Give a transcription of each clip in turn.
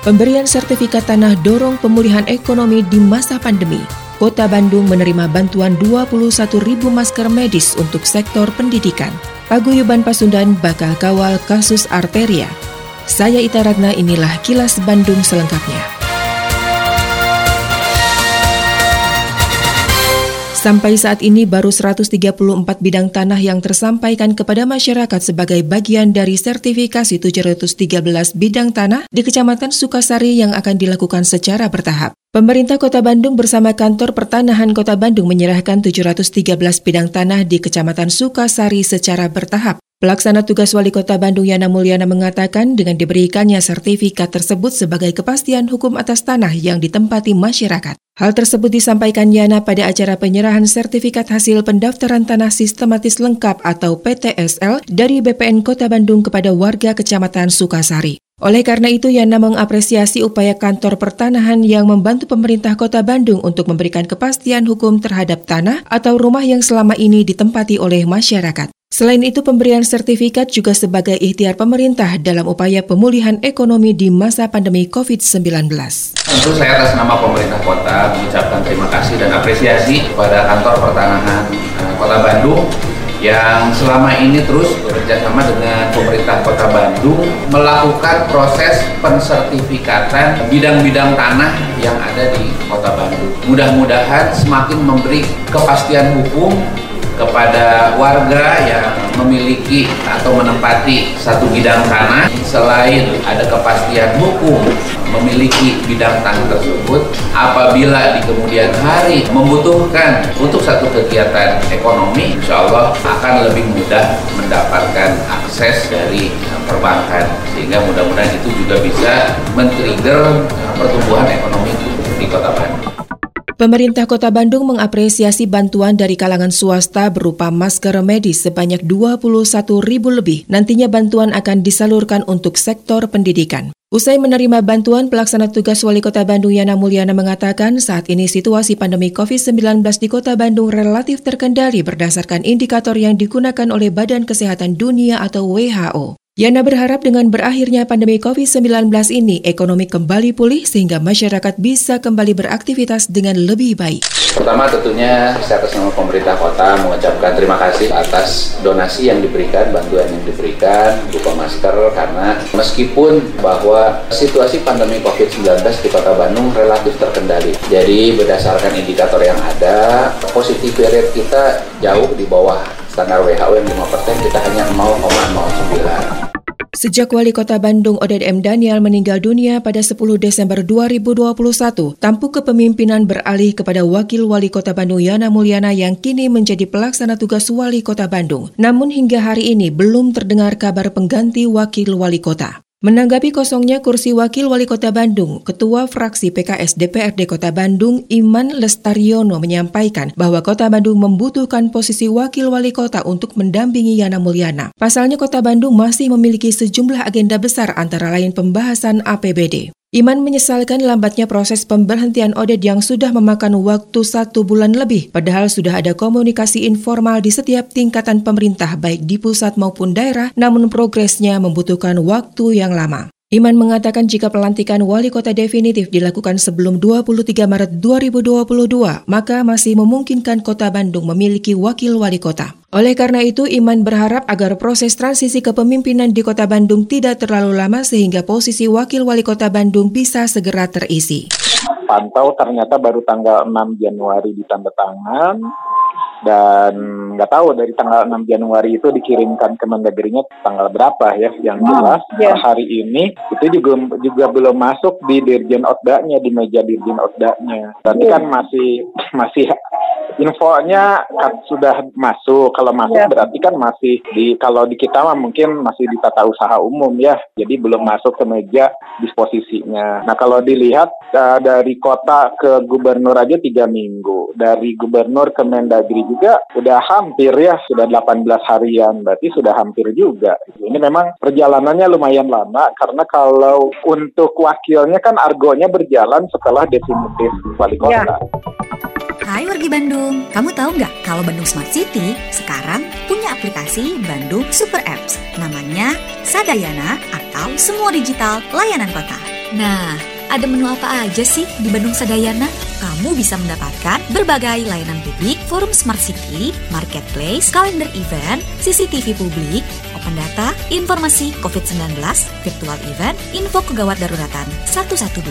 Pemberian sertifikat tanah dorong pemulihan ekonomi di masa pandemi. Kota Bandung menerima bantuan 21 ribu masker medis untuk sektor pendidikan. Paguyuban Pasundan bakal kawal kasus arteria. Saya Ita Ragna, inilah kilas Bandung selengkapnya. Sampai saat ini baru 134 bidang tanah yang tersampaikan kepada masyarakat sebagai bagian dari sertifikasi 713 bidang tanah di Kecamatan Sukasari yang akan dilakukan secara bertahap. Pemerintah Kota Bandung bersama Kantor Pertanahan Kota Bandung menyerahkan 713 bidang tanah di Kecamatan Sukasari secara bertahap. Pelaksana tugas Wali Kota Bandung Yana Mulyana mengatakan dengan diberikannya sertifikat tersebut sebagai kepastian hukum atas tanah yang ditempati masyarakat. Hal tersebut disampaikan Yana pada acara penyerahan sertifikat hasil pendaftaran tanah sistematis lengkap atau PTSL dari BPN Kota Bandung kepada warga Kecamatan Sukasari. Oleh karena itu, Yana mengapresiasi upaya kantor pertanahan yang membantu pemerintah kota Bandung untuk memberikan kepastian hukum terhadap tanah atau rumah yang selama ini ditempati oleh masyarakat. Selain itu, pemberian sertifikat juga sebagai ikhtiar pemerintah dalam upaya pemulihan ekonomi di masa pandemi COVID-19. Tentu saya atas nama pemerintah kota mengucapkan terima kasih dan apresiasi kepada kantor pertanahan eh, kota Bandung yang selama ini terus bekerjasama dengan pemerintah kota Bandung melakukan proses pensertifikatan bidang-bidang tanah yang ada di kota Bandung. Mudah-mudahan semakin memberi kepastian hukum kepada warga yang memiliki atau menempati satu bidang tanah selain ada kepastian hukum memiliki bidang tanah tersebut apabila di kemudian hari membutuhkan untuk satu kegiatan ekonomi insya Allah akan lebih mudah mendapatkan akses dari perbankan sehingga mudah-mudahan itu juga bisa men-trigger pertumbuhan ekonomi di kota. Pemerintah Kota Bandung mengapresiasi bantuan dari kalangan swasta berupa masker medis sebanyak 21 ribu lebih. Nantinya bantuan akan disalurkan untuk sektor pendidikan. Usai menerima bantuan, pelaksana tugas Wali Kota Bandung Yana Mulyana mengatakan saat ini situasi pandemi COVID-19 di Kota Bandung relatif terkendali berdasarkan indikator yang digunakan oleh Badan Kesehatan Dunia atau WHO. Yana berharap dengan berakhirnya pandemi COVID-19 ini, ekonomi kembali pulih sehingga masyarakat bisa kembali beraktivitas dengan lebih baik. Pertama tentunya saya atas nama pemerintah kota mengucapkan terima kasih atas donasi yang diberikan, bantuan yang diberikan, berupa masker, karena meskipun bahwa situasi pandemi COVID-19 di kota Bandung relatif terkendali. Jadi berdasarkan indikator yang ada, positivity rate kita jauh di bawah standar WHO yang 5%, kita hanya 0,09. Sejak Wali Kota Bandung Oded M. Daniel meninggal dunia pada 10 Desember 2021, tampuk kepemimpinan beralih kepada Wakil Wali Kota Bandung Yana Mulyana yang kini menjadi pelaksana tugas Wali Kota Bandung. Namun hingga hari ini belum terdengar kabar pengganti Wakil Wali Kota. Menanggapi kosongnya kursi Wakil Wali Kota Bandung, Ketua Fraksi PKS DPRD Kota Bandung Iman Lestariono menyampaikan bahwa Kota Bandung membutuhkan posisi Wakil Wali Kota untuk mendampingi Yana Mulyana. Pasalnya Kota Bandung masih memiliki sejumlah agenda besar antara lain pembahasan APBD. Iman menyesalkan lambatnya proses pemberhentian Oded yang sudah memakan waktu satu bulan lebih, padahal sudah ada komunikasi informal di setiap tingkatan pemerintah baik di pusat maupun daerah, namun progresnya membutuhkan waktu yang lama. Iman mengatakan jika pelantikan wali kota definitif dilakukan sebelum 23 Maret 2022, maka masih memungkinkan kota Bandung memiliki wakil wali kota. Oleh karena itu, Iman berharap agar proses transisi kepemimpinan di Kota Bandung tidak terlalu lama sehingga posisi Wakil Wali Kota Bandung bisa segera terisi. Pantau ternyata baru tanggal 6 Januari ditanda tangan dan nggak tahu dari tanggal 6 Januari itu dikirimkan ke Mendagrinya tanggal berapa ya yang jelas oh, yeah. hari ini itu juga juga belum masuk di Dirjen Otdanya di meja Dirjen Otdanya. Berarti yeah. kan masih masih infonya kan sudah masuk. Kalau masuk ya. berarti kan masih di kalau di kita mah mungkin masih di tata usaha umum ya. Jadi belum masuk ke meja disposisinya. Nah kalau dilihat uh, dari kota ke gubernur aja tiga minggu. Dari gubernur ke Mendagri juga udah hampir ya, sudah 18 harian. Berarti sudah hampir juga. Ini memang perjalanannya lumayan lama karena kalau untuk wakilnya kan argonya berjalan setelah definitif wali kota. Ya. Hai wargi Bandung, kamu tahu nggak kalau Bandung Smart City sekarang punya aplikasi Bandung Super Apps namanya Sadayana atau Semua Digital Layanan Kota. Nah, ada menu apa aja sih di Bandung Sadayana? Kamu bisa mendapatkan berbagai layanan publik, forum Smart City, marketplace, kalender event, CCTV publik, open data, informasi COVID-19, virtual event, info kegawat daruratan 112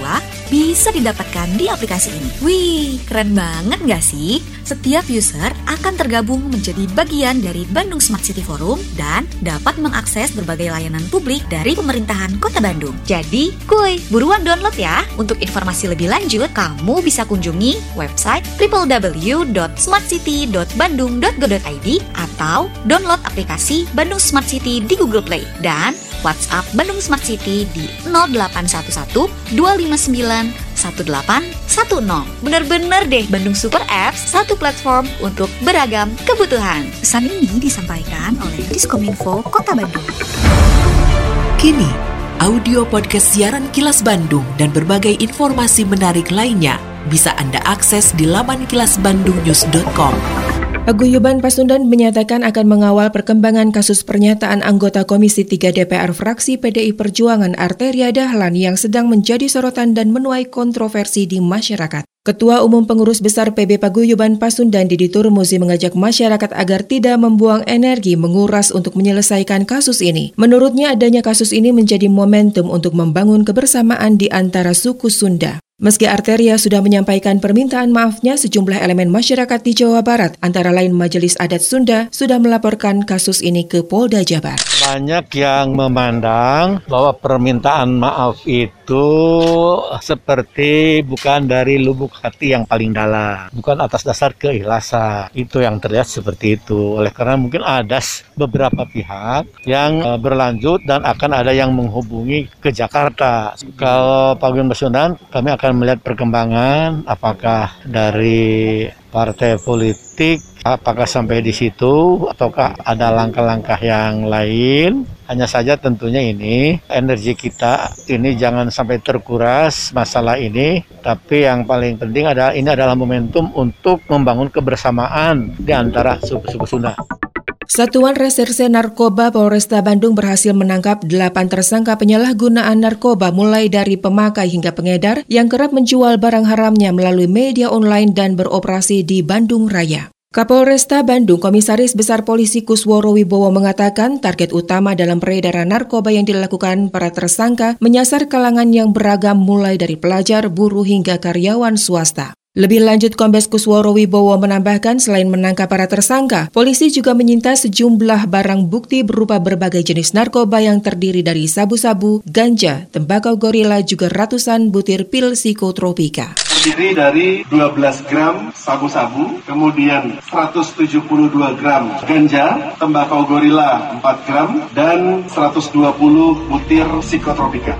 bisa didapatkan di aplikasi ini. Wih, keren banget nggak sih? Setiap user akan tergabung menjadi bagian dari Bandung Smart City Forum dan dapat mengakses berbagai layanan publik dari pemerintahan Kota Bandung. Jadi, kuy, buruan download ya. Untuk informasi lebih lanjut, kamu bisa kunjungi website www.smartcity.bandung.go.id atau download aplikasi Bandung Smart City di Google Play dan WhatsApp Bandung Smart City di 0811 259 1810. Bener-bener deh Bandung Super Apps, satu platform untuk beragam kebutuhan. Pesan ini disampaikan oleh Diskominfo Kota Bandung. Kini, audio podcast siaran Kilas Bandung dan berbagai informasi menarik lainnya bisa Anda akses di laman kilasbandungnews.com. Paguyuban Pasundan menyatakan akan mengawal perkembangan kasus pernyataan anggota Komisi 3 DPR fraksi PDI Perjuangan Arteria Dahlan yang sedang menjadi sorotan dan menuai kontroversi di masyarakat. Ketua Umum Pengurus Besar PB Paguyuban Pasundan Didi Turmuzi mengajak masyarakat agar tidak membuang energi menguras untuk menyelesaikan kasus ini. Menurutnya adanya kasus ini menjadi momentum untuk membangun kebersamaan di antara suku Sunda. Meski Arteria sudah menyampaikan permintaan maafnya, sejumlah elemen masyarakat di Jawa Barat, antara lain Majelis Adat Sunda, sudah melaporkan kasus ini ke Polda Jabar. Banyak yang memandang bahwa permintaan maaf itu seperti bukan dari lubuk hati yang paling dalam, bukan atas dasar keikhlasan. Itu yang terlihat seperti itu. Oleh karena mungkin ada beberapa pihak yang eh, berlanjut dan akan ada yang menghubungi ke Jakarta. Kalau Pak Gubernur kami akan akan melihat perkembangan apakah dari partai politik apakah sampai di situ ataukah ada langkah-langkah yang lain hanya saja tentunya ini energi kita ini jangan sampai terkuras masalah ini tapi yang paling penting adalah ini adalah momentum untuk membangun kebersamaan di antara suku-suku Sunda. Satuan Reserse Narkoba Polresta Bandung berhasil menangkap delapan tersangka penyalahgunaan narkoba mulai dari pemakai hingga pengedar yang kerap menjual barang haramnya melalui media online dan beroperasi di Bandung Raya. Kapolresta Bandung Komisaris Besar Polisi Kusworo Wibowo mengatakan target utama dalam peredaran narkoba yang dilakukan para tersangka menyasar kalangan yang beragam mulai dari pelajar, buruh hingga karyawan swasta. Lebih lanjut, Kombes Kusworo Wibowo menambahkan selain menangkap para tersangka, polisi juga menyita sejumlah barang bukti berupa berbagai jenis narkoba yang terdiri dari sabu-sabu, ganja, tembakau gorila, juga ratusan butir pil psikotropika. Terdiri dari 12 gram sabu-sabu, kemudian 172 gram ganja, tembakau gorila 4 gram, dan 120 butir psikotropika.